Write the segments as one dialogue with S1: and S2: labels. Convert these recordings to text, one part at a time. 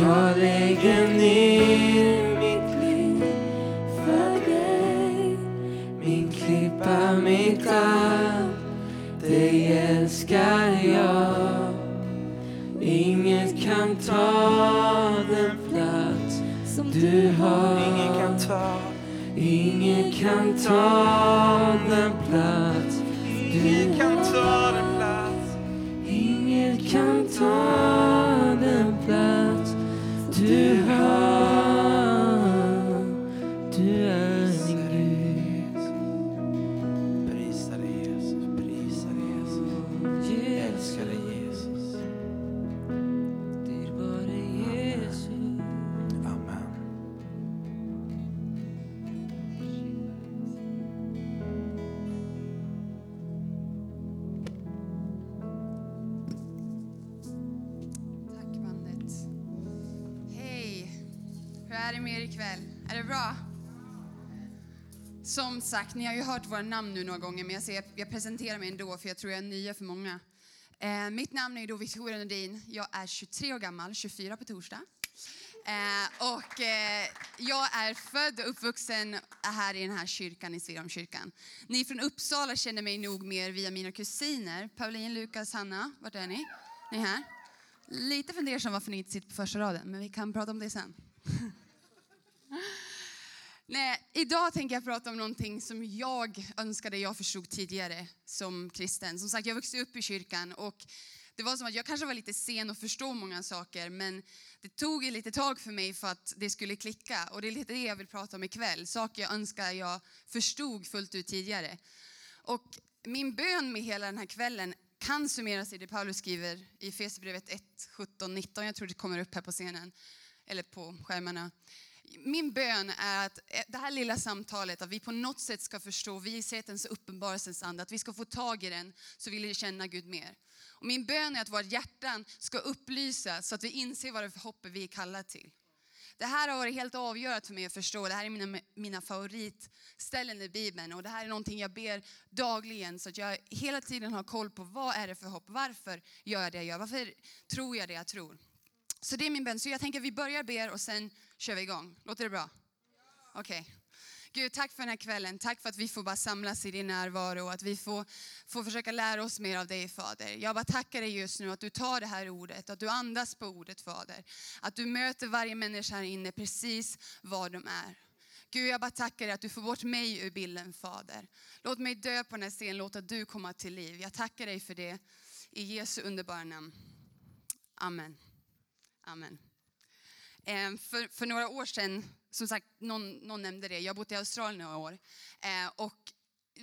S1: Jag lägger ner mitt liv för dig. Min klippa, mitt allt Dig älskar jag. Inget kan ta den plats som du har.
S2: Ingen kan ta,
S1: Ingen kan ta
S3: sagt, ni har ju hört våra namn nu några gånger, men jag, ser, jag presenterar mig ändå för jag tror jag är nya för många. Eh, mitt namn är då Victoria Nordin. Jag är 23 år gammal, 24 på torsdag. Eh, och eh, jag är född och uppvuxen här i den här kyrkan, i Svedholmskyrkan. Ni från Uppsala känner mig nog mer via mina kusiner. Pauline, Lukas, Hanna, vart är ni? Ni är här? Lite fundersam varför ni inte sitter på första raden, men vi kan prata om det sen. Nej, idag tänker jag prata om någonting som jag önskade jag förstod tidigare som kristen. Som sagt, jag växte upp i kyrkan och det var som att jag kanske var lite sen att förstå många saker, men det tog ett litet tag för mig för att det skulle klicka. Och det är lite det jag vill prata om ikväll. Saker jag önskar jag förstod fullt ut tidigare. Och min bön med hela den här kvällen kan summeras i det Paulus skriver i Efesierbrevet 1, 17, 19. Jag tror det kommer upp här på scenen, eller på skärmarna. Min bön är att eh, det här lilla samtalet, att vi på något sätt ska förstå vishetens och uppenbarelsens ande, att vi ska få tag i den så vi känna Gud mer. Och min bön är att våra hjärtan ska upplysas så att vi inser vad det är för hopp vi är kallade till. Det här har varit helt avgörande för mig att förstå. Det här är mina, mina favoritställen i Bibeln och det här är någonting jag ber dagligen så att jag hela tiden har koll på vad är det för hopp? Varför gör jag det jag gör? Varför tror jag det jag tror? Så det är min bön. Så jag tänker att vi börjar ber och sen kör vi igång. Låter det bra? Okej. Gud, tack för den här kvällen. Tack för att vi får bara samlas i din närvaro och att vi får, får försöka lära oss mer av dig, Fader. Jag bara tackar dig just nu att du tar det här ordet, att du andas på ordet, Fader. Att du möter varje människa här inne precis var de är. Gud, jag bara tackar dig att du får bort mig ur bilden, Fader. Låt mig dö på den här scenen, låt att du komma till liv. Jag tackar dig för det. I Jesu underbara namn. Amen. Amen. Ehm, för, för några år sedan, som sagt, någon, någon nämnde det, jag har bott i Australien några år. Ehm, och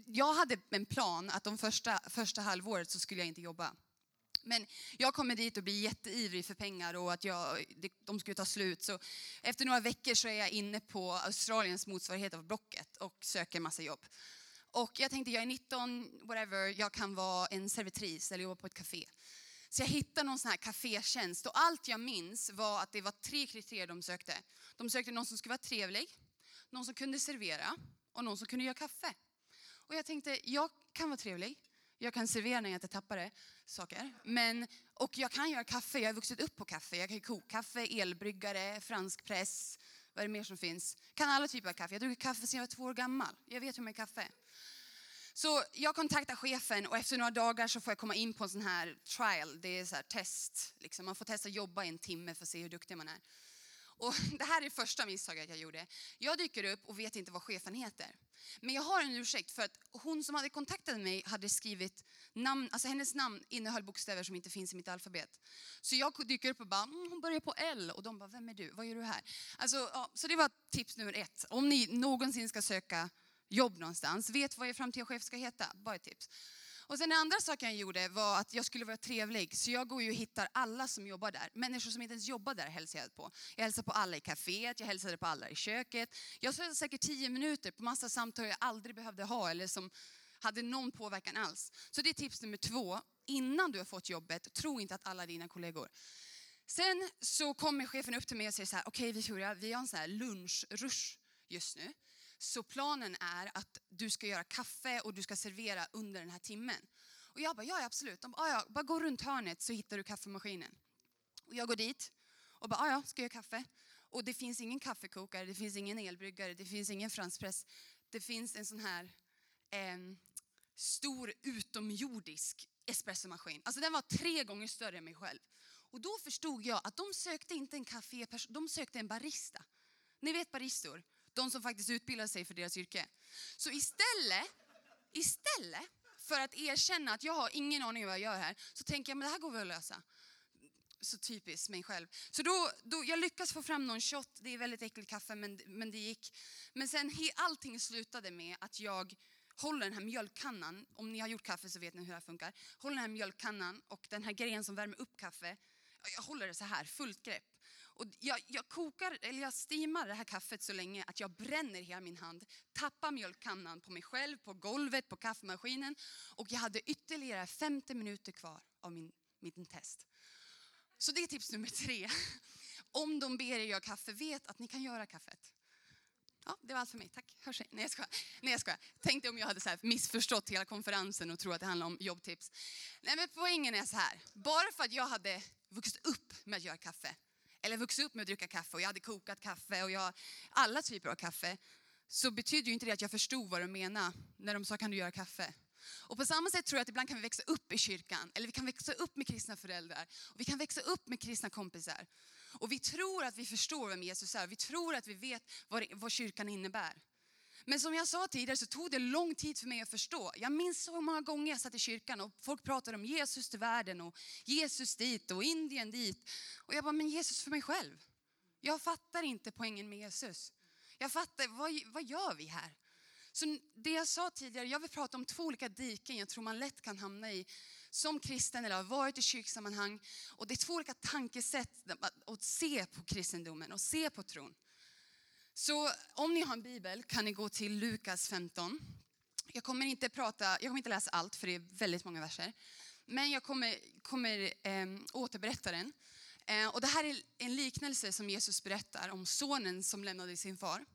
S3: jag hade en plan att de första, första halvåret så skulle jag inte jobba. Men jag kommer dit och blir jätteivrig för pengar och att jag, de skulle ta slut. Så efter några veckor så är jag inne på Australiens motsvarighet av Blocket och söker massa jobb. Och jag tänkte, jag är 19, whatever, jag kan vara en servitris eller jobba på ett café. Så jag hittade någon sån här kafétjänst och allt jag minns var att det var tre kriterier de sökte. De sökte någon som skulle vara trevlig, någon som kunde servera och någon som kunde göra kaffe. Och jag tänkte, jag kan vara trevlig, jag kan servera när jag inte tappar det, saker. Men, och jag kan göra kaffe, jag har vuxit upp på kaffe. Jag kan koka kaffe, elbryggare, fransk press, vad är det mer som finns? Kan alla typer av kaffe. Jag dricker kaffe sedan jag var två år gammal. Jag vet hur man gör kaffe. Så jag kontaktar chefen och efter några dagar så får jag komma in på en sån här trial. Det är så här test. Liksom. Man får testa att jobba i en timme för att se hur duktig man är. Och det här är första misstaget jag gjorde. Jag dyker upp och vet inte vad chefen heter. Men jag har en ursäkt för att hon som hade kontaktat mig hade skrivit namn, alltså hennes namn innehöll bokstäver som inte finns i mitt alfabet. Så jag dyker upp och bara, mm, hon börjar på L och de bara, vem är du? Vad gör du här? Alltså, ja, så det var tips nummer ett. Om ni någonsin ska söka jobb någonstans, vet vad er framtida chef ska heta. Bara ett tips. Och sen den andra saken jag gjorde var att jag skulle vara trevlig. Så jag går ju och hittar alla som jobbar där. Människor som inte ens jobbar där hälsar jag på. Jag hälsar på alla i kaféet, jag hälsade på alla i köket. Jag satt säkert tio minuter på massa samtal jag aldrig behövde ha eller som hade någon påverkan alls. Så det är tips nummer två. Innan du har fått jobbet, tro inte att alla dina kollegor. Sen så kommer chefen upp till mig och säger så här, okej Victoria, vi har en sån här lunchrush just nu. Så planen är att du ska göra kaffe och du ska servera under den här timmen. Och jag bara, ja absolut. De bara, ah, ja, bara gå runt hörnet så hittar du kaffemaskinen. Och jag går dit Och bara, ah, ja, ska jag göra kaffe? Och det finns ingen kaffekokare, det finns ingen elbryggare, det finns ingen franspress. Det finns en sån här em, stor utomjordisk espressomaskin. Alltså den var tre gånger större än mig själv. Och då förstod jag att de sökte inte en kaféperson, de sökte en barista. Ni vet baristor, de som faktiskt utbildar sig för deras yrke. Så istället, istället för att erkänna att jag har ingen aning om vad jag gör här, så tänker jag men det här går väl att lösa. Så typiskt mig själv. Så då, då, jag lyckas få fram någon shot, det är väldigt äckligt kaffe men, men det gick. Men sen he, allting slutade med att jag håller den här mjölkkannan, om ni har gjort kaffe så vet ni hur det här funkar. Håller den här mjölkkannan och den här grejen som värmer upp kaffe, jag håller det så här, fullt grepp. Och jag, jag kokar, eller jag steamar det här kaffet så länge att jag bränner hela min hand, tappar mjölkkannan på mig själv, på golvet, på kaffemaskinen. Och jag hade ytterligare 50 minuter kvar av min, min test. Så det är tips nummer tre. Om de ber er göra kaffe, vet att ni kan göra kaffet. Ja, det var allt för mig. Tack. Hörs Nej, jag skojar. Nej, jag skojar. Tänkte om jag hade så här missförstått hela konferensen och tror att det handlar om jobbtips. Nej, men poängen är så här. Bara för att jag hade vuxit upp med att göra kaffe, eller vuxit upp med att dricka kaffe och jag hade kokat kaffe och jag, alla typer av kaffe, så betyder ju inte det att jag förstod vad de menade när de sa kan du göra kaffe. Och på samma sätt tror jag att ibland kan vi växa upp i kyrkan, eller vi kan växa upp med kristna föräldrar, och vi kan växa upp med kristna kompisar. Och vi tror att vi förstår vem Jesus är, vi tror att vi vet vad, det- vad kyrkan innebär. Men som jag sa tidigare så tog det lång tid för mig att förstå. Jag minns så många gånger jag satt i kyrkan och folk pratade om Jesus till världen och Jesus dit och Indien dit. Och jag bara, men Jesus för mig själv. Jag fattar inte poängen med Jesus. Jag fattar, vad, vad gör vi här? Så det jag sa tidigare, jag vill prata om två olika diken jag tror man lätt kan hamna i som kristen eller har varit i kyrksammanhang. Och det är två olika tankesätt att se på kristendomen och se på tron. Så om ni har en bibel kan ni gå till Lukas 15. Jag kommer inte, prata, jag kommer inte läsa allt för det är väldigt många verser. Men jag kommer, kommer eh, återberätta den. Eh, och det här är en liknelse som Jesus berättar om sonen som lämnade sin far.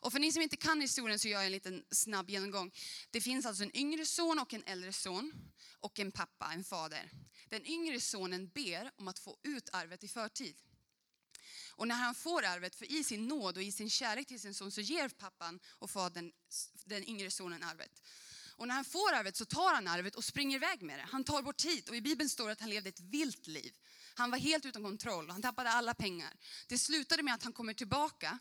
S3: Och för ni som inte kan historien så gör jag en liten snabb genomgång. Det finns alltså en yngre son och en äldre son och en pappa, en fader. Den yngre sonen ber om att få ut arvet i förtid. Och när han får arvet, för i sin nåd och i sin kärlek till sin son så ger pappan och fadern den yngre sonen arvet. Och när han får arvet så tar han arvet och springer iväg med det. Han tar bort tid och i Bibeln står det att han levde ett vilt liv. Han var helt utan kontroll och han tappade alla pengar. Det slutade med att han kommer tillbaka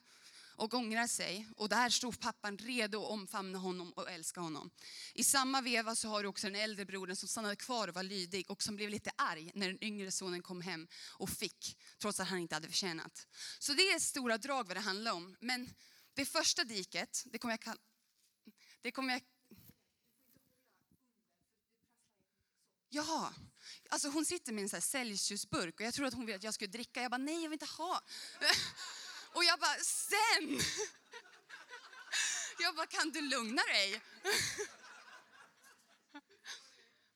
S3: och ångrar sig. Och där stod pappan redo att omfamna honom och älska honom. I samma veva så har du också den äldre brodern som stannade kvar och var lydig och som blev lite arg när den yngre sonen kom hem och fick, trots att han inte hade förtjänat. Så det är stora drag vad det handlar om. Men det första diket, det kommer jag kalla, det kommer jag Jaha, alltså hon sitter med en sån här Celsiusburk och jag tror att hon vill att jag ska dricka. Jag bara, nej jag vill inte ha. Och jag bara, sen! Jag bara, kan du lugna dig?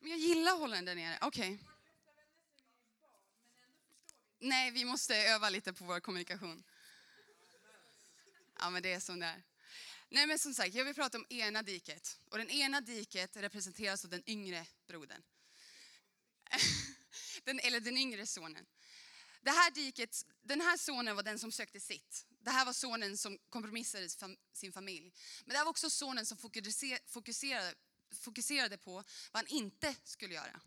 S3: Men jag gillar att hålla den där nere. Okej. Nej, vi måste öva lite på vår kommunikation. Ja, men det är som det är. Nej, men som sagt, jag vill prata om ena diket. Och den ena diket representeras av den yngre brodern. Den, eller den yngre sonen. Det här diket, den här sonen var den som sökte sitt. Det här var sonen som kompromissade sin familj. Men det här var också sonen som fokuserade, fokuserade på vad han inte skulle göra.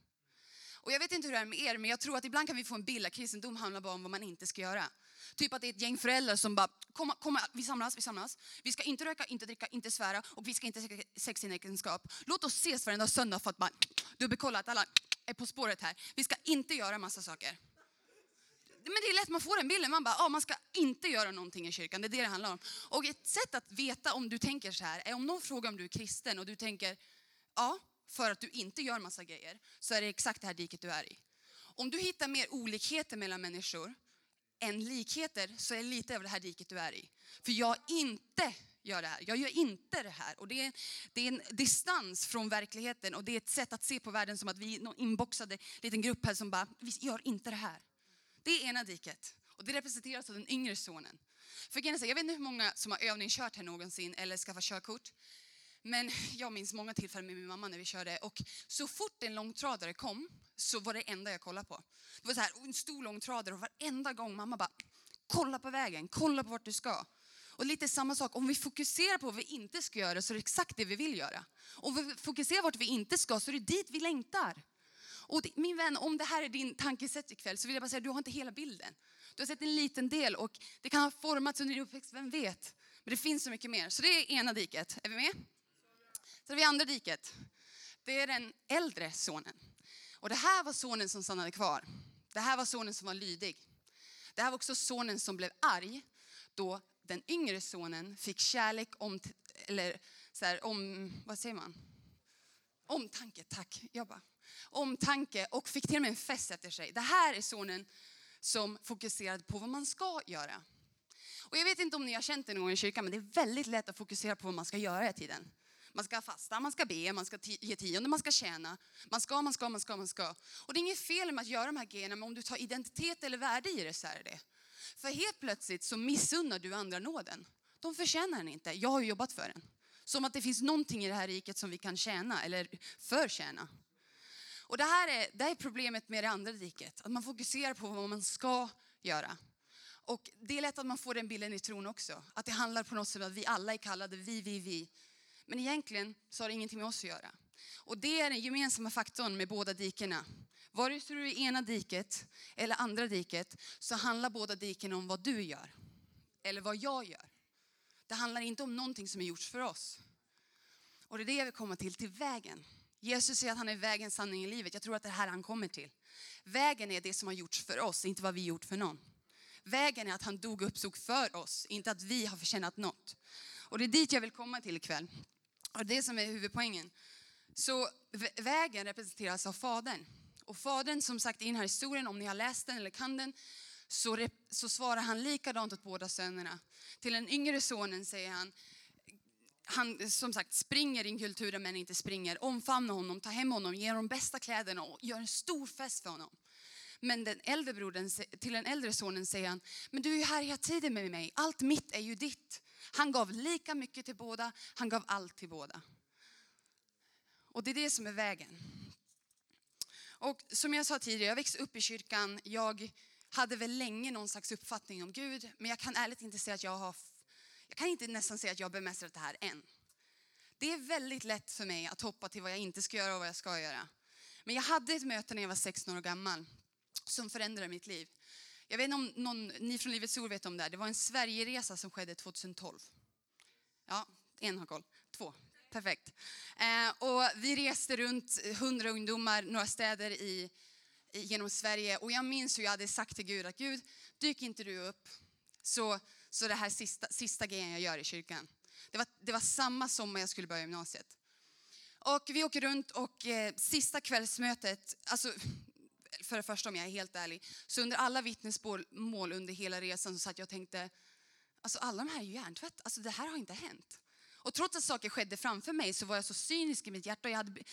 S3: Och jag vet inte hur det är med er, men jag tror att ibland kan vi få en bild att kristendom handlar bara om vad man inte ska göra. Typ att det är ett gäng föräldrar som bara, kom, kom, vi samlas, vi samlas. Vi ska inte röka, inte dricka, inte svära och vi ska inte ha sex i äktenskap. Låt oss ses varenda söndag för att bara dubbelkolla att alla är på spåret här. Vi ska inte göra massa saker. Men det är lätt man får den bilden, man bara, ah, man ska inte göra någonting i kyrkan, det är det det handlar om. Och ett sätt att veta om du tänker så här är om någon frågar om du är kristen och du tänker, ja, för att du inte gör massa grejer, så är det exakt det här diket du är i. Om du hittar mer olikheter mellan människor än likheter så är det lite av det här diket du är i. För jag inte gör det här, jag gör inte det här. Och det är, det är en distans från verkligheten och det är ett sätt att se på världen som att vi är någon inboxade liten grupp här som bara, vi gör inte det här. Det är ena diket. Och det representeras av den yngre sonen. För jag vet inte hur många som har övningskört här någonsin eller skaffat körkort. Men jag minns många tillfällen med min mamma när vi körde och så fort en långtradare kom så var det enda jag kollade på. Det var så här, en stor långtradare och varenda gång mamma bara kolla på vägen, kolla på vart du ska. Och lite samma sak, om vi fokuserar på vad vi inte ska göra så är det exakt det vi vill göra. Om vi fokuserar vart vi inte ska så är det dit vi längtar. Och det- min vän, om det här är din tankesätt ikväll så vill jag bara säga du har inte hela bilden. Du har sett en liten del och det kan ha formats under din uppväxt, vem vet? Men det finns så mycket mer. Så det är ena diket, är vi med? Sen har vi andra diket. Det är den äldre sonen. Och det här var sonen som stannade kvar. Det här var sonen som var lydig. Det här var också sonen som blev arg då den yngre sonen fick kärlek om, eller så här, om, vad säger man? Omtanke, tack. Jag bara, omtanke och fick till och med en fest efter sig. Det här är sonen som fokuserade på vad man ska göra. Och jag vet inte om ni har känt det någon gång i kyrkan, men det är väldigt lätt att fokusera på vad man ska göra i tiden. Man ska fasta, man ska be, man ska ge tionde, man ska tjäna. Man ska, man ska, man ska, man ska. Och det är inget fel med att göra de här grejerna, men om du tar identitet eller värde i det så är det det. För helt plötsligt så missunnar du andra nåden. De förtjänar den inte, jag har ju jobbat för den. Som att det finns någonting i det här riket som vi kan tjäna eller förtjäna. Och det här är, det här är problemet med det andra diket, att man fokuserar på vad man ska göra. Och det är lätt att man får den bilden i tron också. Att det handlar på något sätt om att vi alla är kallade, vi, vi, vi. Men egentligen så har det ingenting med oss att göra. Och det är den gemensamma faktorn med båda dikena. Vare sig du är i ena diket eller andra diket så handlar båda diken om vad du gör. Eller vad jag gör. Det handlar inte om någonting som är gjort för oss. Och det är det jag vill komma till, till vägen. Jesus säger att han är vägen, sanningen, livet. Jag tror att det är här han kommer till. Vägen är det som har gjorts för oss, inte vad vi gjort för någon. Vägen är att han dog och uppstod för oss, inte att vi har förtjänat något. Och det är dit jag vill komma till ikväll. Och det som är huvudpoängen. Så vägen representeras av Fadern. Och Fadern, som sagt i den här historien, om ni har läst den eller kan den, så, så svarar han likadant åt båda sönerna. Till den yngre sonen säger han, han som sagt springer in kulturen men inte springer. omfamnar honom, tar hem honom, ger honom bästa kläderna och gör en stor fest för honom. Men den äldre brodern, till den äldre sonen säger han, men du är ju här hela tiden med mig, allt mitt är ju ditt. Han gav lika mycket till båda, han gav allt till båda. Och det är det som är vägen. Och som jag sa tidigare, jag växte upp i kyrkan, jag hade väl länge någon slags uppfattning om Gud, men jag kan ärligt inte säga att jag har, jag kan inte nästan säga att jag har bemästrat det här än. Det är väldigt lätt för mig att hoppa till vad jag inte ska göra och vad jag ska göra. Men jag hade ett möte när jag var 16 år gammal som förändrade mitt liv. Jag vet inte om någon, ni från Livets Ord vet om det här. Det var en Sverigeresa som skedde 2012. Ja, en har koll. Två. Perfekt. Eh, och vi reste runt, hundra ungdomar, några städer i, i, genom Sverige. Och jag minns hur jag hade sagt till Gud att Gud, dyk inte du upp så, så det här sista, sista grejen jag gör i kyrkan. Det var, det var samma sommar jag skulle börja gymnasiet. Och vi åker runt och eh, sista kvällsmötet, alltså för det första om jag är helt ärlig, så under alla vittnesmål under hela resan så satt jag och tänkte, alltså alla de här är ju hjärntvätt, alltså det här har inte hänt. Och trots att saker skedde framför mig så var jag så cynisk i mitt hjärta och jag hade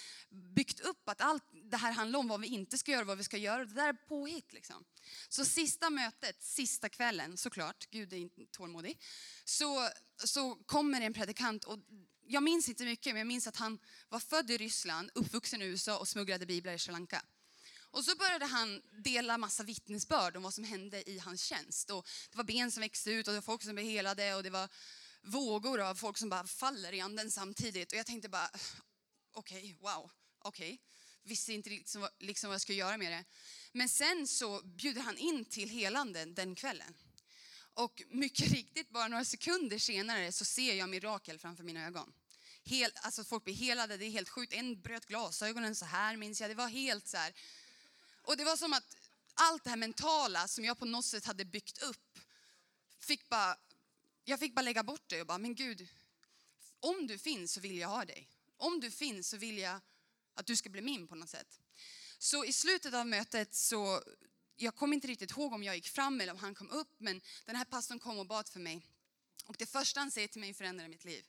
S3: byggt upp att allt det här handlar om vad vi inte ska göra och vad vi ska göra. Det där är påhitt liksom. Så sista mötet, sista kvällen såklart, Gud är inte tålmodig, så, så kommer en predikant och jag minns inte mycket men jag minns att han var född i Ryssland, uppvuxen i USA och smugglade biblar i Sri Lanka. Och så började han dela massa vittnesbörd om vad som hände i hans tjänst. Och det var ben som växte ut och det var folk som blev helade och det var vågor av folk som bara faller i anden samtidigt. Och jag tänkte bara, okej, wow, okej. Visste inte liksom, vad- liksom vad jag skulle göra med det. Men sen så bjuder han in till helanden den kvällen. Och mycket riktigt, bara några sekunder senare så ser jag mirakel framför mina ögon. Helt, alltså folk blir helade, det är helt sjukt. En bröt glasögonen så här minns jag. Det var helt så här. Och det var som att allt det här mentala som jag på något sätt hade byggt upp, fick bara, jag fick bara lägga bort det och bara, men Gud, om du finns så vill jag ha dig. Om du finns så vill jag att du ska bli min på något sätt. Så i slutet av mötet så, jag kommer inte riktigt ihåg om jag gick fram eller om han kom upp, men den här pastorn kom och bad för mig. Och det första han säger till mig förändrade mitt liv.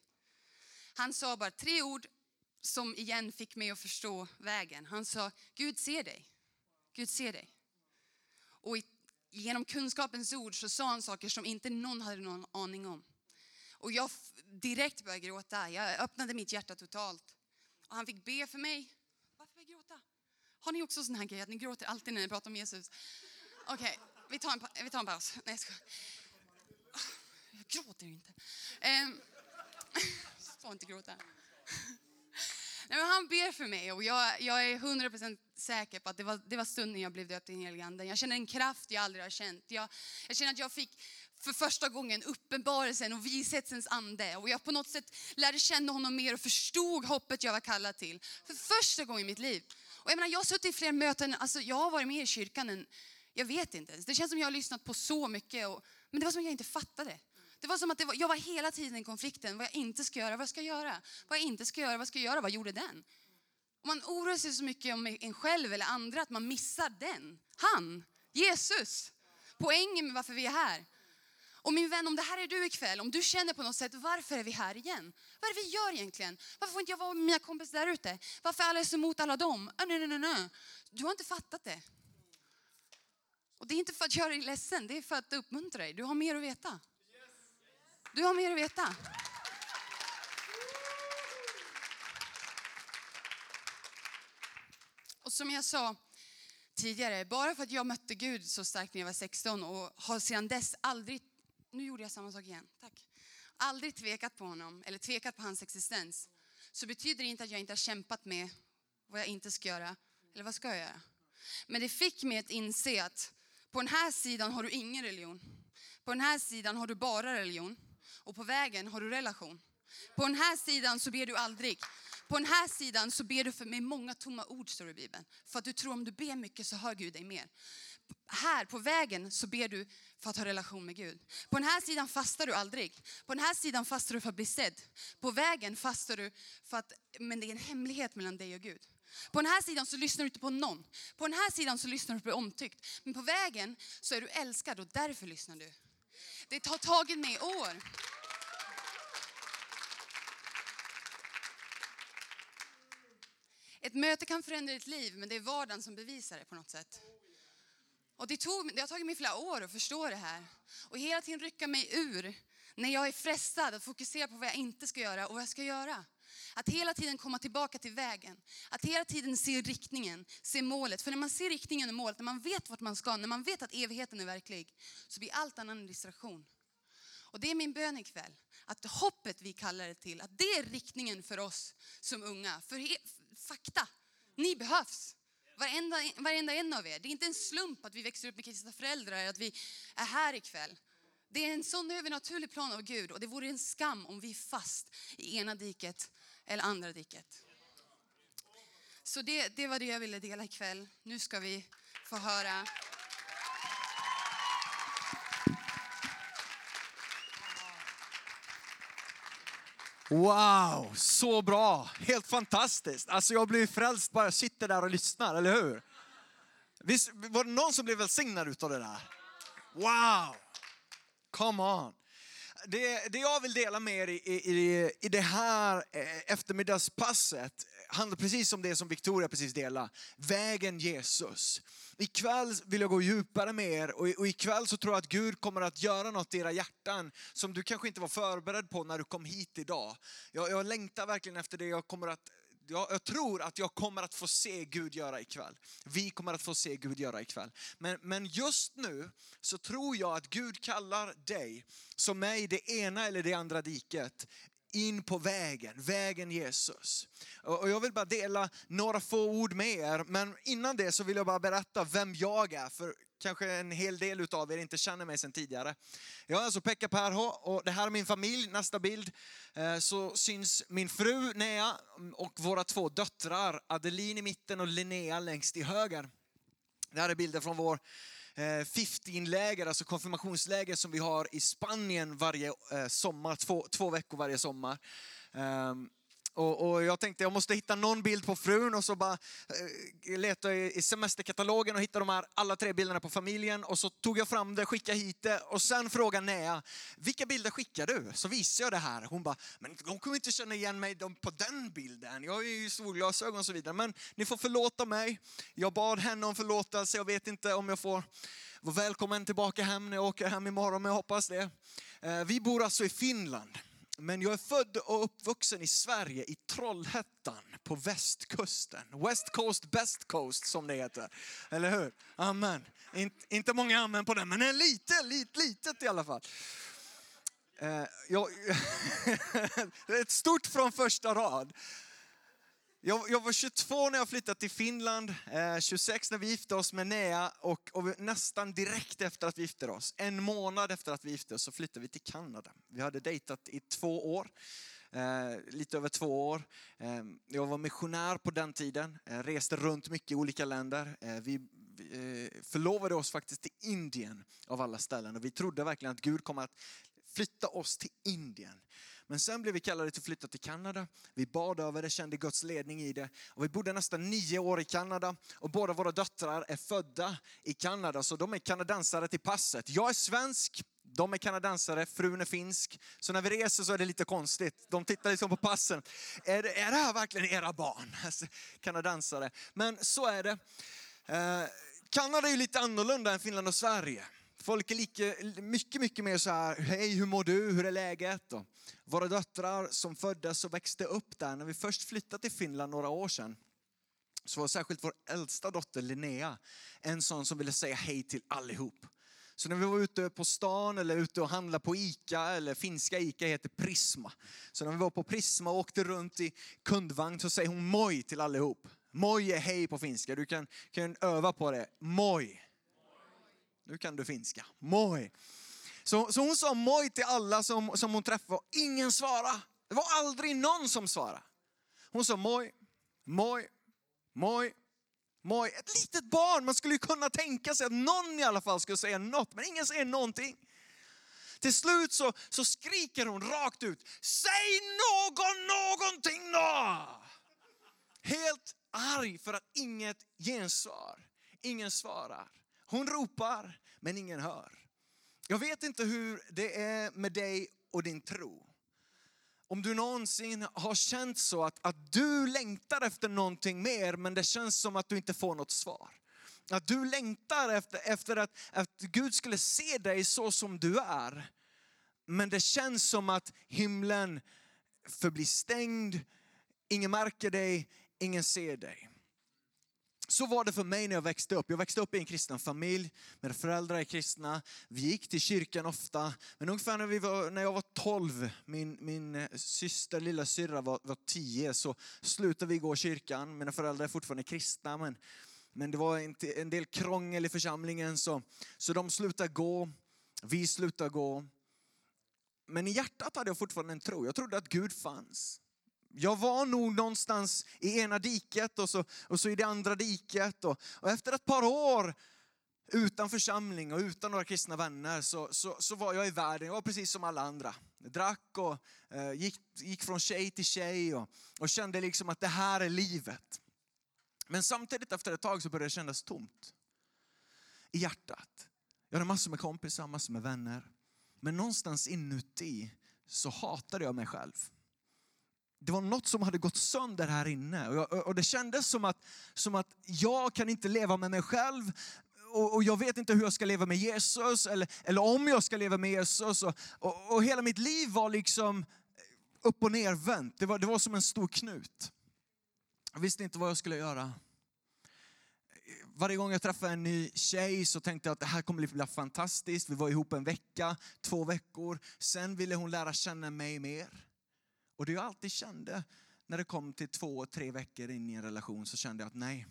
S3: Han sa bara tre ord som igen fick mig att förstå vägen. Han sa, Gud ser dig. Gud ser dig. Och i, genom kunskapens ord så sa han saker som inte någon hade någon aning om. Och jag direkt började gråta. Jag öppnade mitt hjärta totalt. Och han fick be för mig. Varför började jag gråta? Har ni också sån här grej att ni gråter alltid när ni pratar om Jesus? Okej, vi, tar en vi tar en paus. Nej, jag skojar. Jag gråter inte. Ehm, um, får inte gråta. Nej, men han ber för mig och jag, jag är 100% säker på att det var, det var stunden jag blev döpt i den helige Anden. Jag känner en kraft jag aldrig har känt. Jag, jag känner att jag fick för första gången uppenbarelsen och vishetsens ande. Och jag på något sätt lärde känna honom mer och förstod hoppet jag var kallad till. För första gången i mitt liv. Och jag, menar, jag har suttit i fler möten, alltså jag har varit med i kyrkan än, jag vet inte ens. Det känns som jag har lyssnat på så mycket. Och, men det var som att jag inte fattade. Det var som att det var, jag var hela tiden i konflikten. Vad jag inte ska göra, vad jag ska göra. Vad jag inte ska göra, vad ska jag göra, vad gjorde den? Man oroar sig så mycket om en själv eller andra att man missar den. Han, Jesus. Poängen med varför vi är här. Och min vän, om det här är du ikväll, om du känner på något sätt, varför är vi här igen? Vad är det vi gör egentligen? Varför får inte jag vara med mina kompisar där ute? Varför är alla så emot alla dem? Ah, nej, nej, nej, nej. Du har inte fattat det. Och det är inte för att göra dig ledsen, det är för att uppmuntra dig. Du har mer att veta. Du har mer att veta. Och som jag sa tidigare, bara för att jag mötte Gud så starkt när jag var 16 och har sedan dess aldrig, nu gjorde jag samma sak igen, tack. Aldrig tvekat på honom eller tvekat på hans existens. Så betyder det inte att jag inte har kämpat med vad jag inte ska göra, eller vad ska jag göra? Men det fick mig att inse att på den här sidan har du ingen religion. På den här sidan har du bara religion. Och på vägen har du relation. På den här sidan så ber du aldrig. På den här sidan så ber du för med många tomma ord, står det i Bibeln. För att du tror om du ber mycket så hör Gud dig mer. Här på vägen så ber du för att ha relation med Gud. På den här sidan fastar du aldrig. På den här sidan fastar du för att bli sedd. På vägen fastar du för att, men det är en hemlighet mellan dig och Gud. På den här sidan så lyssnar du inte på någon. På den här sidan så lyssnar du på omtyckt. Men på vägen så är du älskad och därför lyssnar du. Det har tagit mig år. Ett möte kan förändra ditt liv, men det är vardagen som bevisar det på något sätt. Och det, tog, det har tagit mig flera år att förstå det här. Och hela tiden rycka mig ur när jag är frestad att fokusera på vad jag inte ska göra och vad jag ska göra. Att hela tiden komma tillbaka till vägen. Att hela tiden se riktningen, se målet. För när man ser riktningen och målet, när man vet vart man ska, när man vet att evigheten är verklig, så blir allt annat en distraktion. Och det är min bön ikväll, att hoppet vi kallar det till, att det är riktningen för oss som unga. För fakta, ni behövs. Varenda, varenda en av er. Det är inte en slump att vi växer upp med kristna föräldrar, att vi är här ikväll. Det är en sån övernaturlig plan av Gud och det vore en skam om vi är fast i ena diket eller andra diket. Så det, det var det jag ville dela ikväll. Nu ska vi få höra
S4: Wow, så bra! Helt fantastiskt. Alltså jag blir frälst bara jag sitter där och lyssnar, eller hur? Visst, var det någon som blev välsignad av det där? Wow! Come on! Det, det jag vill dela med er i, i, i det här eh, eftermiddagspasset handlar precis om det som Victoria precis delade. Vägen Jesus. Ikväll vill jag gå djupare med er och, och ikväll så tror jag att Gud kommer att göra något i era hjärtan som du kanske inte var förberedd på när du kom hit idag. Jag, jag längtar verkligen efter det. Jag kommer att jag, jag, tror att jag kommer att få se Gud göra ikväll. Vi kommer att få se Gud göra ikväll. Men, men just nu så tror jag att Gud kallar dig som är i det ena eller det andra diket in på vägen, vägen Jesus. Och jag vill bara dela några få ord med er, men innan det så vill jag bara berätta vem jag är, för kanske en hel del utav er inte känner mig sedan tidigare. Jag är alltså Pekka Perho och det här är min familj. Nästa bild eh, så syns min fru Nea och våra två döttrar Adeline i mitten och Linnea längst till höger. Det här är bilder från vår eh, 15-läger, alltså konfirmationsläger som vi har i Spanien varje eh, sommar, två, två veckor varje sommar. Ehm, och, och, jag tänkte jag måste hitta någon bild på frun och så bara eh, letade jag i semesterkatalogen och hittade de här alla tre bilderna på familjen och så tog jag fram det, skickade hit det och sen frågade Nea, vilka bilder skickar du? Så visade jag det här. Hon bara, men de kommer inte känna igen mig på den bilden. Jag har ju solglasögon och så vidare. Men ni får förlåta mig. Jag bad henne om förlåtelse. Jag vet inte om jag får vara välkommen tillbaka hem när jag åker hem imorgon, men jag hoppas det. Eh, vi bor alltså i Finland. Men jag är född och uppvuxen i Sverige, i Trollhättan på västkusten. West Coast, Best Coast som det heter. Eller hur? Amen. In, inte många amen på den, men en lite, lite, litet i alla fall. Eh, jag, ett stort från första rad. Jag, jag var 22 när jag flyttade till Finland, eh, 26 när vi gifte oss med Nea och, och vi, nästan direkt efter att vi gifte oss, en månad efter att vi gifte oss, så flyttade vi till Kanada. Vi hade dejtat i två år, eh, lite över två år. Eh, jag var missionär på den tiden, eh, reste runt mycket i olika länder. Eh, vi vi, eh, förlovade oss faktiskt till Indien av alla ställen och vi trodde verkligen att Gud kommer att flytta oss till Indien. Men sen blev vi kallade till att flytta till Kanada. Vi bad över det, kände Guds ledning i det. Och vi bodde nästan nio år i Kanada och båda våra döttrar är födda i Kanada, så de är kanadensare till passet. Jag är svensk, de är kanadensare, frun är finsk. Så när vi reser så är det lite konstigt. De tittar liksom på passen. Är det, är det här verkligen era barn? Alltså, kanadensare. Men så är det. Eh, Kanada är ju lite annorlunda än Finland och Sverige. Folk är lika, mycket, mycket mer så här, hej hur mår du, hur är läget? Och våra döttrar som föddes och växte upp där, när vi först flyttade till Finland några år sedan, så var särskilt vår äldsta dotter Linnea en sån som ville säga hej till allihop. Så när vi var ute på stan eller ute och handlade på ICA, eller finska ICA heter Prisma. Så när vi var på Prisma och åkte runt i kundvagn så säger hon moj till allihop. Moj är hej på finska, du kan, kan öva på det. Moj. Nu kan du finska. Moi. Så, så hon sa moi till alla som, som hon träffade och ingen svarade. Det var aldrig någon som svarade. Hon sa moi, moi, moi, moi. Ett litet barn, man skulle ju kunna tänka sig att någon i alla fall skulle säga något, men ingen säger någonting. Till slut så, så skriker hon rakt ut, säg någon någonting då! Helt arg för att inget gensvar. Ingen svarar. Hon ropar, men ingen hör. Jag vet inte hur det är med dig och din tro. Om du någonsin har känt så att, att du längtar efter någonting mer, men det känns som att du inte får något svar. Att du längtar efter, efter att, att Gud skulle se dig så som du är. Men det känns som att himlen förblir stängd, ingen märker dig, ingen ser dig. Så var det för mig när jag växte upp. Jag växte upp i en kristen familj, mina föräldrar är kristna. Vi gick till kyrkan ofta. Men ungefär när, vi var, när jag var 12, min, min eh, syster, lilla syrra var, var 10, så slutade vi gå i kyrkan. Mina föräldrar är fortfarande kristna, men, men det var en, en del krångel i församlingen, så, så de slutade gå. Vi slutade gå. Men i hjärtat hade jag fortfarande en tro. Jag trodde att Gud fanns. Jag var nog någonstans i ena diket och så, och så i det andra diket. Och, och efter ett par år utan församling och utan några kristna vänner så, så, så var jag i världen. Jag var precis som alla andra. Jag drack och eh, gick, gick från tjej till tjej och, och kände liksom att det här är livet. Men samtidigt efter ett tag så började det kännas tomt i hjärtat. Jag hade massor med kompisar, massor med vänner. Men någonstans inuti så hatade jag mig själv det var något som hade gått sönder här inne. Och, jag, och det kändes som att, som att jag kan inte leva med mig själv och, och, jag vet inte hur jag ska leva med Jesus eller, eller om jag ska leva med Jesus. Och, och, och hela mitt liv var liksom upp och nervänt. Det var, det var som en stor knut. Jag visste inte vad jag skulle göra. Varje gång jag träffade en ny tjej så tänkte jag att det här kommer bli fantastiskt. Vi var ihop en vecka, två veckor. Sen ville hon lära känna mig mer. Och det jag alltid kände när det kom till två, tre veckor in i en relation så kände jag att nej,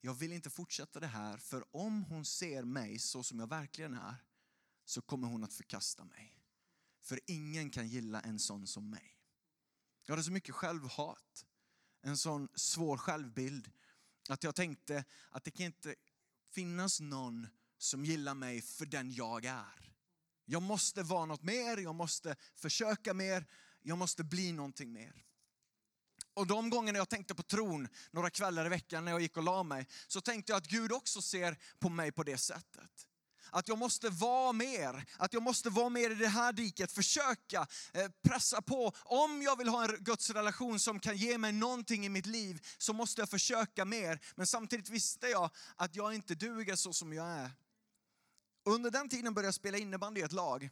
S4: jag vill inte fortsätta det här för om hon ser mig så som jag verkligen är så kommer hon att förkasta mig. För ingen kan gilla en sån som mig. Jag hade så mycket självhat, en sån svår självbild att jag tänkte att det kan inte finnas någon som gillar mig för den jag är. Jag måste vara något mer, jag måste försöka mer, jag måste bli någonting mer. Och de gångerna jag tänkte på tron, några kvällar i veckan när jag gick och la mig, så tänkte jag att Gud också ser på mig på det sättet. Att jag måste vara mer, att jag måste vara mer i det här diket, försöka eh, pressa på. Om jag vill ha en Guds relation som kan ge mig någonting i mitt liv så måste jag försöka mer. Men samtidigt visste jag att jag inte duger så som jag är. Under den tiden började jag spela innebandy i ett lag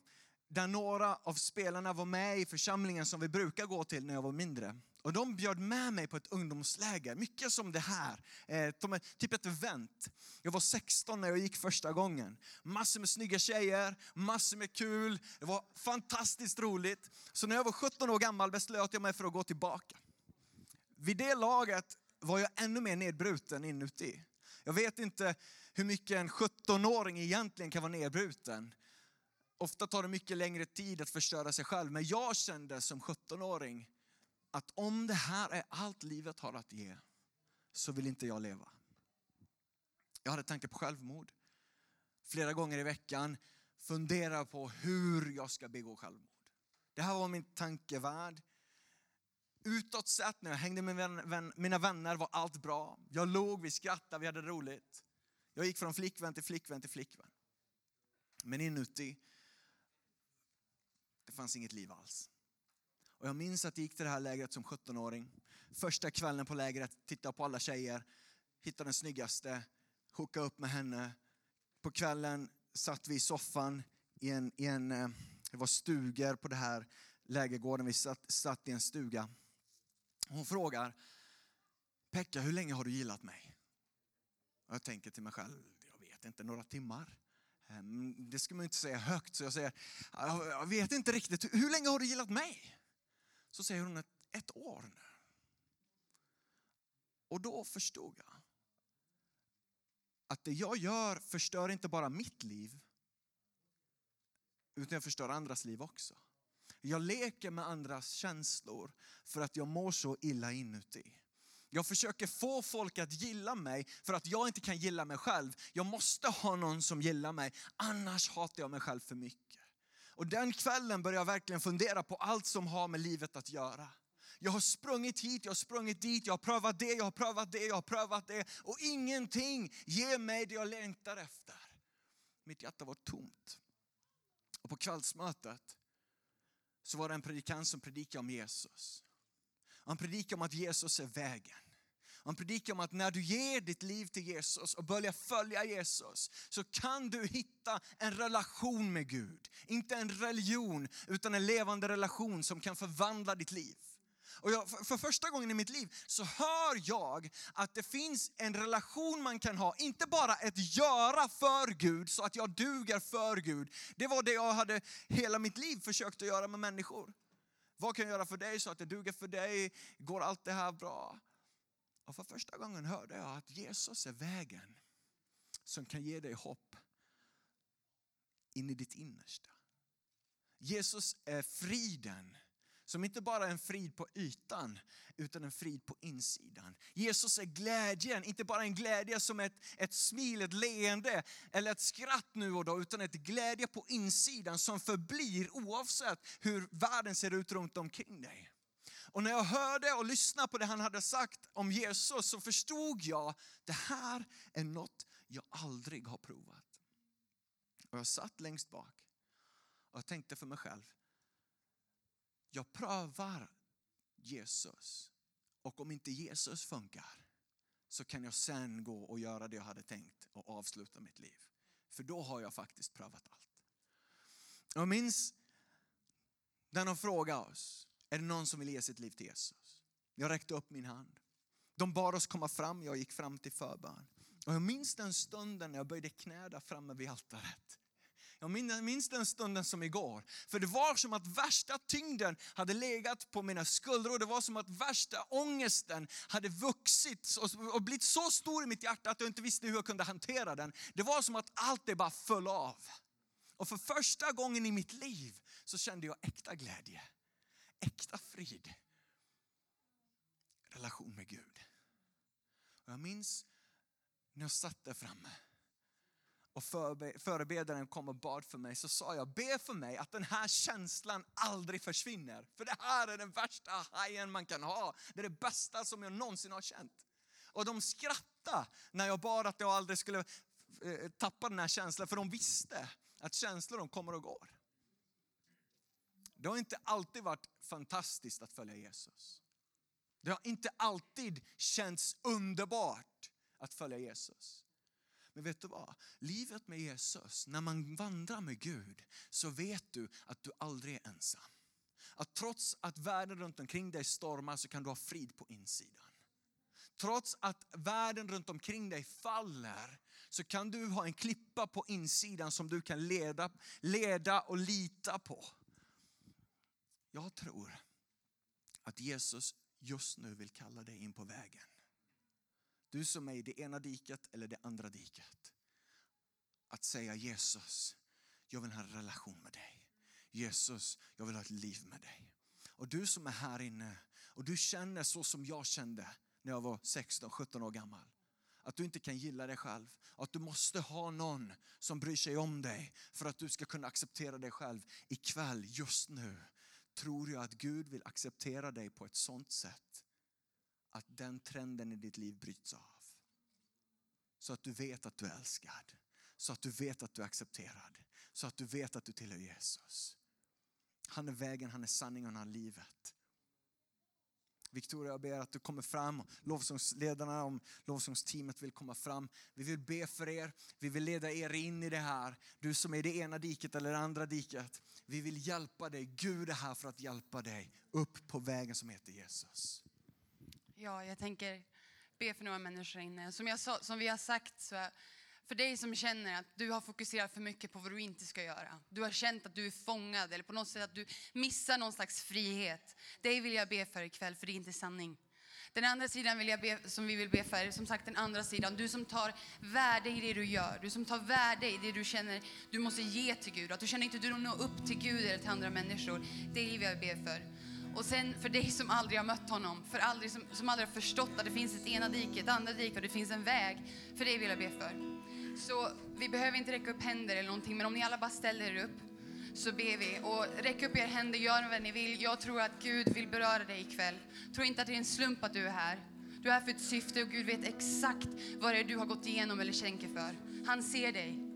S4: där några av spelarna var med i församlingen som vi brukar gå till när jag var mindre. Och de bjöd med mig på ett ungdomsläger, mycket som det här. Eh, typ ett event. Jag var 16 när jag gick första gången. Massor med snygga tjejer, massor med kul. Det var fantastiskt roligt. Så när jag var 17 år gammal beslöt jag mig för att gå tillbaka. Vid det laget var jag ännu mer nedbruten inuti. Jag vet inte hur mycket en 17-åring egentligen kan vara nedbruten. Ofta tar det mycket längre tid att förstöra sig själv, men jag kände som 17-åring att om det här är allt livet har att ge, så vill inte jag leva. Jag hade tankar på självmord. Flera gånger i veckan funderar på hur jag ska begå självmord. Det här var min tankevärld. Utåt sett när jag hängde med mina vänner var allt bra. Jag låg, vi skrattade, vi hade roligt. Jag gick från flickvän till flickvän till flickvän. Men inuti, det fanns inget liv alls. Och jag minns att jag gick till det här lägret som 17-åring. Första kvällen på lägret tittade på alla tjejer, hittade den snyggaste, hookade upp med henne. På kvällen satt vi i soffan i en, i en eh, det var stugor på det här lägergården, vi satt, satt i en stuga. Hon frågar, Pekka hur länge har du gillat mig? Och jag tänker till mig själv, jag vet inte, några timmar. Ehm, det ska man inte säga högt, så jag säger, jag vet inte riktigt, hur länge har du gillat mig? Så säger hon ett, ett år nu. Och då förstod jag att det jag gör förstör inte bara mitt liv, utan jag förstör andras liv också. Jag leker med andras känslor för att jag mår så illa inuti. Jag försöker få folk att gilla mig för att jag inte kan gilla mig själv. Jag måste ha någon som gillar mig, annars hatar jag mig själv för mycket. Och den kvällen började jag verkligen fundera på allt som har med livet att göra. Jag har sprungit hit, jag har sprungit dit, jag har prövat det, jag har prövat det, jag har prövat det. Och ingenting ger mig det jag längtar efter. Mitt hjärta var tomt. Och på kvällsmötet så var det en predikant som predikade om Jesus. Han predikade om att Jesus är vägen. Han predikar om att när du ger ditt liv till Jesus och börjar följa Jesus så kan du hitta en relation med Gud. Inte en religion utan en levande relation som kan förvandla ditt liv. Och jag, för första gången i mitt liv så hör jag att det finns en relation man kan ha, inte bara ett göra för Gud så att jag duger för Gud. Det var det jag hade hela mitt liv försökt att göra med människor. Vad kan jag göra för dig så att det duger för dig? Går allt det här bra? Och för första gången hörde jag att Jesus är vägen som kan ge dig hopp in i ditt innersta. Jesus är friden som inte bara är en frid på ytan, utan en frid på insidan. Jesus är glädjen, inte bara en glädje som ett, ett smil, ett leende eller ett skratt nu och då, utan ett glädje på insidan som förblir oavsett hur världen ser ut runt omkring dig. Och när jag hörde och lyssnade på det han hade sagt om Jesus så förstod jag, det här är något jag aldrig har provat. Och jag satt längst bak och jag tänkte för mig själv, jag prövar Jesus och om inte Jesus funkar så kan jag sen gå och göra det jag hade tänkt och avsluta mitt liv. För då har jag faktiskt prövat allt. Jag minns när de frågade oss, är det någon som vill ge sitt liv till Jesus? Jag räckte upp min hand. De bad oss komma fram, jag gick fram till förbön. Och jag minns den stunden när jag böjde knä där framme vid altaret. Jag minns den stunden som igår. För det var som att värsta tyngden hade legat på mina skuldror. Det var som att värsta ångesten hade vuxit och blivit så stor i mitt hjärta att jag inte visste hur jag kunde hantera den. Det var som att allt det bara föll av. Och för första gången i mitt liv så kände jag äkta glädje äkta frid. Relation med Gud. Och jag minns när jag satt där framme och förebedjaren kom och bad för mig så sa jag, be för mig att den här känslan aldrig försvinner. För det här är den värsta hajen man kan ha. Det är det bästa som jag någonsin har känt. Och de skrattade när jag bad att jag aldrig skulle eh, tappa den här känslan, för de visste att känslor de kommer och går. Det har inte alltid varit fantastiskt att följa Jesus. Det har inte alltid känts underbart att följa Jesus. Men vet du vad? Livet med Jesus, när man vandrar med Gud så vet du att du aldrig är ensam. Att trots att världen runt omkring dig stormar så kan du ha frid på insidan. Trots att världen runt omkring dig faller så kan du ha en klippa på insidan som du kan leda, leda och lita på. Jag tror att Jesus just nu vill kalla dig in på vägen. Du som är i det ena diket eller det andra diket. Att säga Jesus, jag vill ha en relation med dig. Jesus, jag vill ha ett liv med dig. Och du som är här inne och du känner så som jag kände när jag var 16-17 år gammal. Att du inte kan gilla dig själv. Att du måste ha någon som bryr sig om dig för att du ska kunna acceptera dig själv. Ikväll, just nu, tror jag att Gud vill acceptera dig på ett sånt sätt att den trenden i ditt liv bryts av. Så att du vet att du är älskad. Så att du vet att du är accepterad. Så att du vet att du tillhör Jesus. Han är vägen, han är sanningen, han är livet. Victoria, jag ber att du kommer fram. Lovsångsledarna, om lovsångsteamet vill komma fram. Vi vill be för er. Vi vill leda er in i det här. Du som är i det ena diket eller det andra diket. Vi vill hjälpa dig. Gud är här för att hjälpa dig upp på vägen som heter Jesus.
S3: Ja, jag tänker be för några människor inne. Som, jag sa, som vi har sagt så är för dig som känner att du har fokuserat för mycket på vad du inte ska göra. Du har känt att du är fångad eller på något sätt att du missar någon slags frihet. Dig vill jag be för ikväll, för det är inte sanning. Den andra sidan vill jag be, som vi vill be för, som sagt den andra sidan. Du som tar värde i det du gör. Du som tar värde i det du känner du måste ge till Gud. Att du känner inte att du når upp till Gud eller till andra människor. Det vill jag be för. Och sen för dig som aldrig har mött honom, för aldrig, som, som aldrig har förstått att det finns ett ena dike, ett andra dike och det finns en väg. För dig vill jag be för. Så vi behöver inte räcka upp händer eller någonting, men om ni alla bara ställer er upp så ber vi. Och räck upp era händer, gör vad ni vill. Jag tror att Gud vill beröra dig ikväll. Tro inte att det är en slump att du är här. Du är här för ett syfte och Gud vet exakt vad det är du har gått igenom eller känker för. Han ser dig.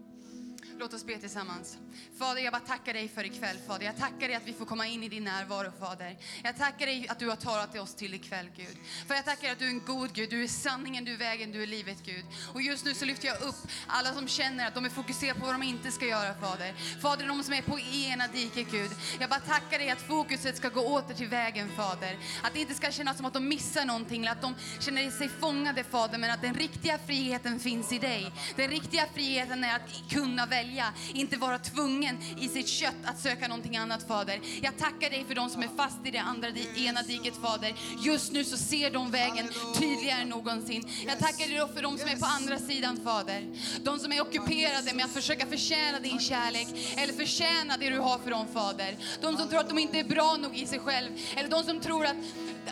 S3: Låt oss be tillsammans. Fader, jag bara tackar dig för ikväll, Fader. Jag tackar dig att vi får komma in i din närvaro, Fader. Jag tackar dig att du har talat till oss till ikväll, Gud. För jag tackar dig att du är en god Gud. Du är sanningen, du är vägen, du är livet, Gud. Och just nu så lyfter jag upp alla som känner att de är fokuserade på vad de inte ska göra, Fader. Fader, de som är på ena diket, Gud. Jag bara tackar dig att fokuset ska gå åter till vägen, Fader. Att det inte ska kännas som att de missar någonting, eller att de känner sig fångade, Fader. Men att den riktiga friheten finns i dig. Den riktiga friheten är att kunna välja välja, inte vara tvungen i sitt kött att söka någonting annat Fader. Jag tackar dig för de som är fast i det andra ena diket Fader. Just nu så ser de vägen tydligare än någonsin. Jag tackar dig då för de som är på andra sidan Fader. De som är ockuperade med att försöka förtjäna din kärlek eller förtjäna det du har för dem Fader. De som tror att de inte är bra nog i sig själv eller de som tror att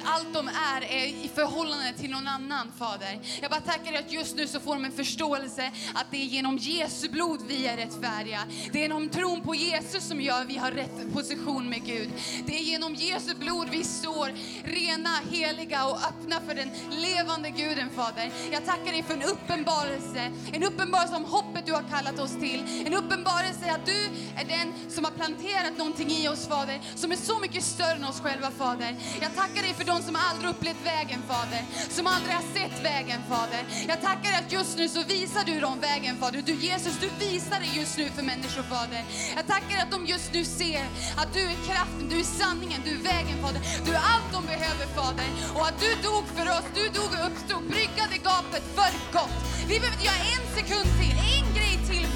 S3: allt de är är i förhållande till någon annan, Fader. Jag bara tackar dig att just nu så får de en förståelse att det är genom Jesu blod vi är rättfärdiga. Det är genom tron på Jesus som gör vi har rätt position med Gud. Det är genom Jesu blod vi står rena, heliga och öppna för den levande Guden, Fader. Jag tackar dig för en uppenbarelse, en uppenbarelse om hoppet du har kallat oss till. En uppenbarelse att du är den som har planterat någonting i oss, Fader, som är så mycket större än oss själva, Fader. Jag tackar dig för de som aldrig upplevt vägen, Fader. Som aldrig har sett vägen, Fader. Jag tackar dig att just nu så visar du dem vägen, Fader. Du Jesus, du visar dig just nu för människor, Fader. Jag tackar att de just nu ser att du är kraften, du är sanningen, du är vägen, Fader. Du är allt de behöver, Fader. Och att du dog för oss, du dog och uppstod, bryggade gapet för gott. Vi behöver inte göra en sekund till, en grej till,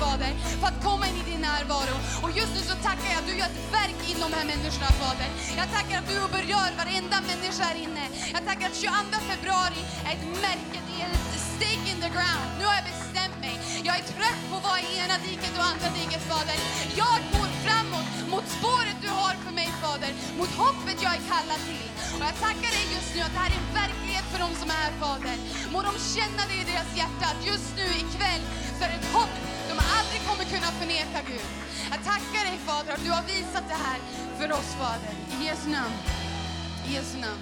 S3: Fader, för att komma in i din närvaro. Och just nu så tackar jag att du gör ett verk inom de här människorna, Fader. Jag tackar att du berör varenda människa här inne. Jag tackar att 22 februari är ett märke, det är ett stake in the ground. Nu har jag bestämt mig. Jag är trött på att vara i ena diket och andra diket, Fader. Jag går framåt mot spåret du har för mig, Fader. Mot hoppet jag är kallad till. Och jag tackar dig just nu att det här är en verklighet för dem som är här, Fader. Må de känna det i deras hjärta att just nu ikväll så är det ett hopp de aldrig kommer kunna förneka, Gud. Jag tackar dig, Fader, att du har visat det här för oss, Fader. I Jesu namn. I Jesu namn.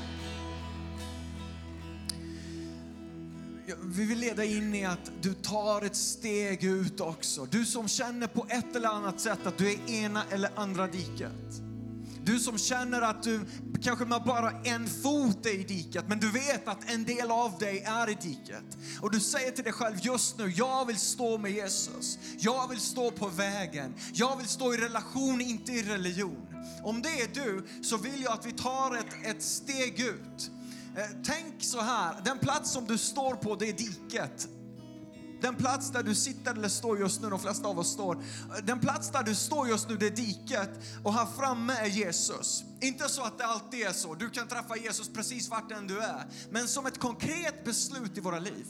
S4: Vi vill leda in i att du tar ett steg ut också. Du som känner på ett eller annat sätt att du är ena eller andra diket. Du som känner att du kanske med bara en fot är i diket, men du vet att en del av dig är i diket. Och du säger till dig själv just nu, jag vill stå med Jesus. Jag vill stå på vägen. Jag vill stå i relation, inte i religion. Om det är du så vill jag att vi tar ett, ett steg ut. Eh, tänk så här, den plats som du står på det är diket. Den plats där du sitter eller står just nu, de flesta av oss står. Den plats där du står just nu, det är diket och här framme är Jesus. Inte så att det alltid är så, du kan träffa Jesus precis vart än du är. Men som ett konkret beslut i våra liv.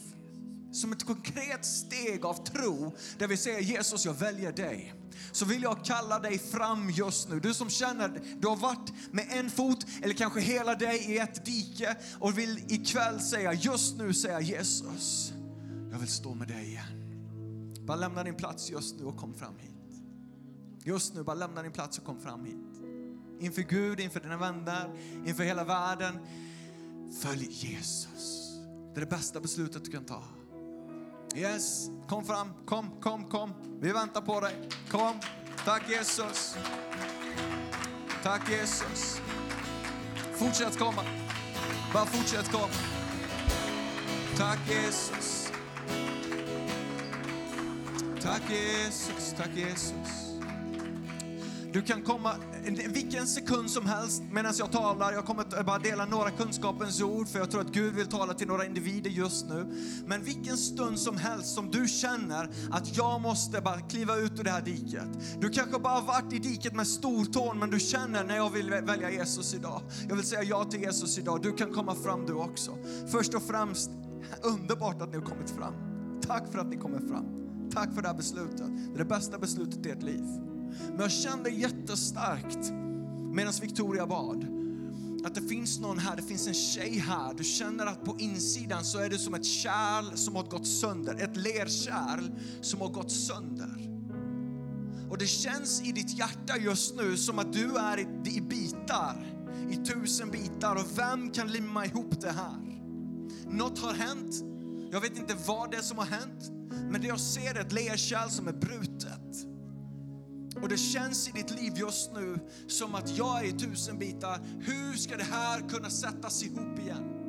S4: Som ett konkret steg av tro där vi säger Jesus, jag väljer dig. Så vill jag kalla dig fram just nu. Du som känner, du har varit med en fot eller kanske hela dig i ett dike och vill ikväll säga, just nu säga Jesus, jag vill stå med dig igen. Bara lämna din plats just nu och kom fram hit. Just nu, bara lämna din plats och kom fram hit. Inför Gud, inför dina vänner, inför hela världen. Följ Jesus. Det är det bästa beslutet du kan ta. Yes, kom fram, kom, kom, kom. Vi väntar på dig. Kom. Tack Jesus. Tack Jesus. Fortsätt komma. Bara fortsätt komma. Tack Jesus. Tack Jesus, tack Jesus. Du kan komma vilken sekund som helst medan jag talar. Jag kommer bara dela några kunskapens ord för jag tror att Gud vill tala till några individer just nu. Men vilken stund som helst som du känner att jag måste bara kliva ut ur det här diket. Du kanske bara har varit i diket med stortån men du känner när jag vill välja Jesus idag. Jag vill säga ja till Jesus idag. Du kan komma fram du också. Först och främst, underbart att ni har kommit fram. Tack för att ni kommer fram. Tack för det här beslutet. Det är det bästa beslutet i ert liv. Men jag kände jättestarkt medan Victoria bad att det finns någon här, det finns en tjej här. Du känner att på insidan så är det som ett kärl som har gått sönder. Ett lerkärl som har gått sönder. Och det känns i ditt hjärta just nu som att du är i, i bitar, i tusen bitar. Och vem kan limma ihop det här? Något har hänt. Jag vet inte vad det är som har hänt. Men det jag ser är ett lerkärl som är brutet. Och det känns i ditt liv just nu som att jag är i tusen bitar. Hur ska det här kunna sättas ihop igen?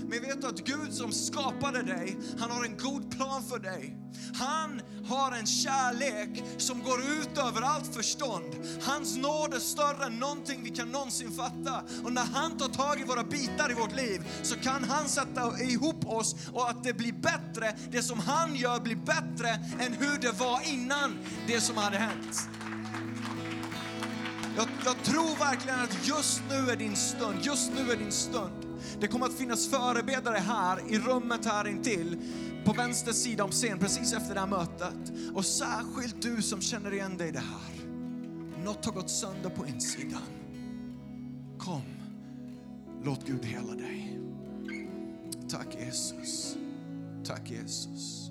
S4: Men vet du att Gud som skapade dig, han har en god plan för dig. Han har en kärlek som går ut över allt förstånd. Hans nåd är större än någonting vi kan någonsin fatta. Och när han tar tag i våra bitar i vårt liv så kan han sätta ihop oss och att det blir bättre. Det som han gör blir bättre än hur det var innan det som hade hänt. Jag, jag, tror verkligen att just nu är din stund, just nu är din stund. Det kommer att finnas förebedjare här i rummet här intill på vänster sida om scen precis efter det här mötet. Och särskilt du som känner igen dig i det här. Något har gått sönder på insidan. Kom, låt Gud hela dig. Tack Jesus. Tack Jesus.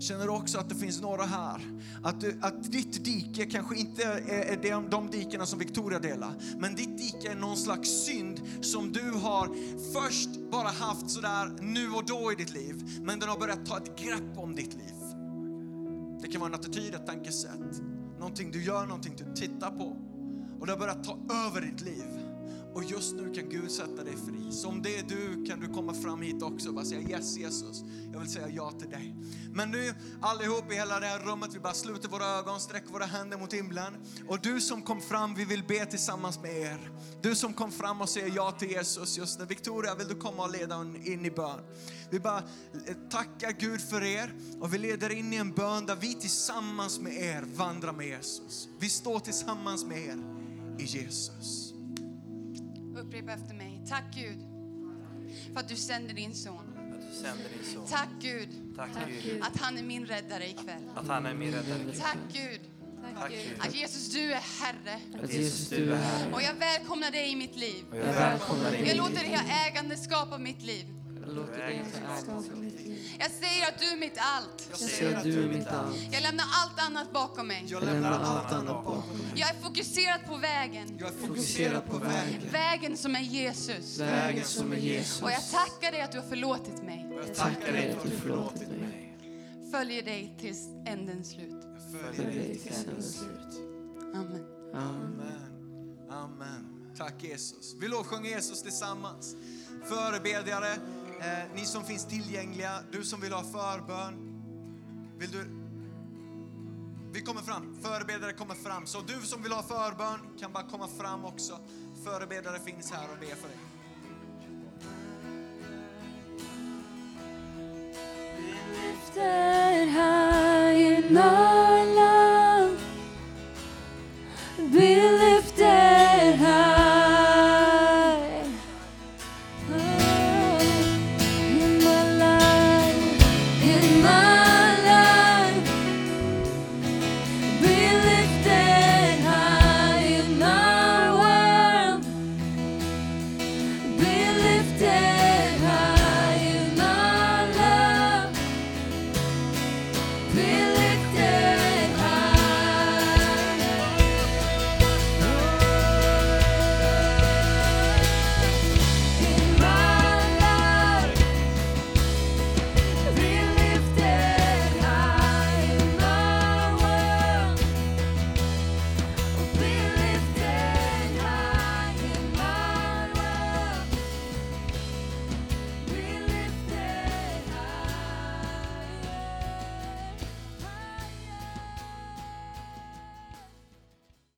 S4: Känner du också att det finns några här, att, du, att ditt dike kanske inte är, är de, de dikena som Victoria delar, men ditt dike är någon slags synd som du har först bara haft sådär nu och då i ditt liv, men den har börjat ta ett grepp om ditt liv. Det kan vara en attityd, ett tankesätt, någonting du gör, någonting du tittar på och det har börjat ta över ditt liv. Och just nu kan Gud sätta dig fri. Så om det är du kan du komma fram hit också och bara säga yes Jesus, jag vill säga ja till dig. Men nu allihop i hela det här rummet, vi bara sluter våra ögon, sträcker våra händer mot himlen. Och du som kom fram, vi vill be tillsammans med er. Du som kom fram och säger ja till Jesus just nu. Victoria, vill du komma och leda in i bön? Vi bara eh, tackar Gud för er och vi leder in i en bön där vi tillsammans med er vandrar med Jesus. Vi står tillsammans med er i Jesus.
S3: Upprepa efter mig. Tack Gud för att du sänder din son. Tack Gud
S2: Tack Gud.
S3: att han är min räddare ikväll.
S2: Att han är min räddare.
S3: Tack Gud
S2: Tack Gud.
S3: att Jesus du är Herre.
S1: Att Jesus du är här.
S3: Och jag välkomnar dig i mitt liv.
S2: Och jag välkomnar
S3: Jag låter dig ha ägandeskap av mitt liv.
S1: Jag låter dig ta ägande.
S3: Jag säger att du är mitt allt.
S1: Jag ser att du är mitt allt.
S3: Jag lämnar allt annat bakom mig.
S4: Jag
S1: lämnar allt annat bakom mig.
S3: Jag är fokuserad på vägen.
S4: Jag är
S1: Fokusera på vägen.
S3: Vägen som är Jesus.
S1: Vägen som är Jesus.
S3: Och jag tackar dig att du har förlåtit mig.
S1: Jag tackar dig att du förlåtit mig.
S3: Följer dig tills ändens slut.
S1: Följer dig till ändens slut.
S3: Amen.
S1: Amen.
S4: Amen. Amen. Tack Jesus. Vi lovsjunger Jesus tillsammans. Förebedjare, eh, ni som finns tillgängliga, du som vill ha förbön. Vill du? Vi kommer fram, förebedjare kommer fram. Så du som vill ha förbön kan bara komma fram också. Förebedjare finns här och ber för dig.
S1: lyfter här i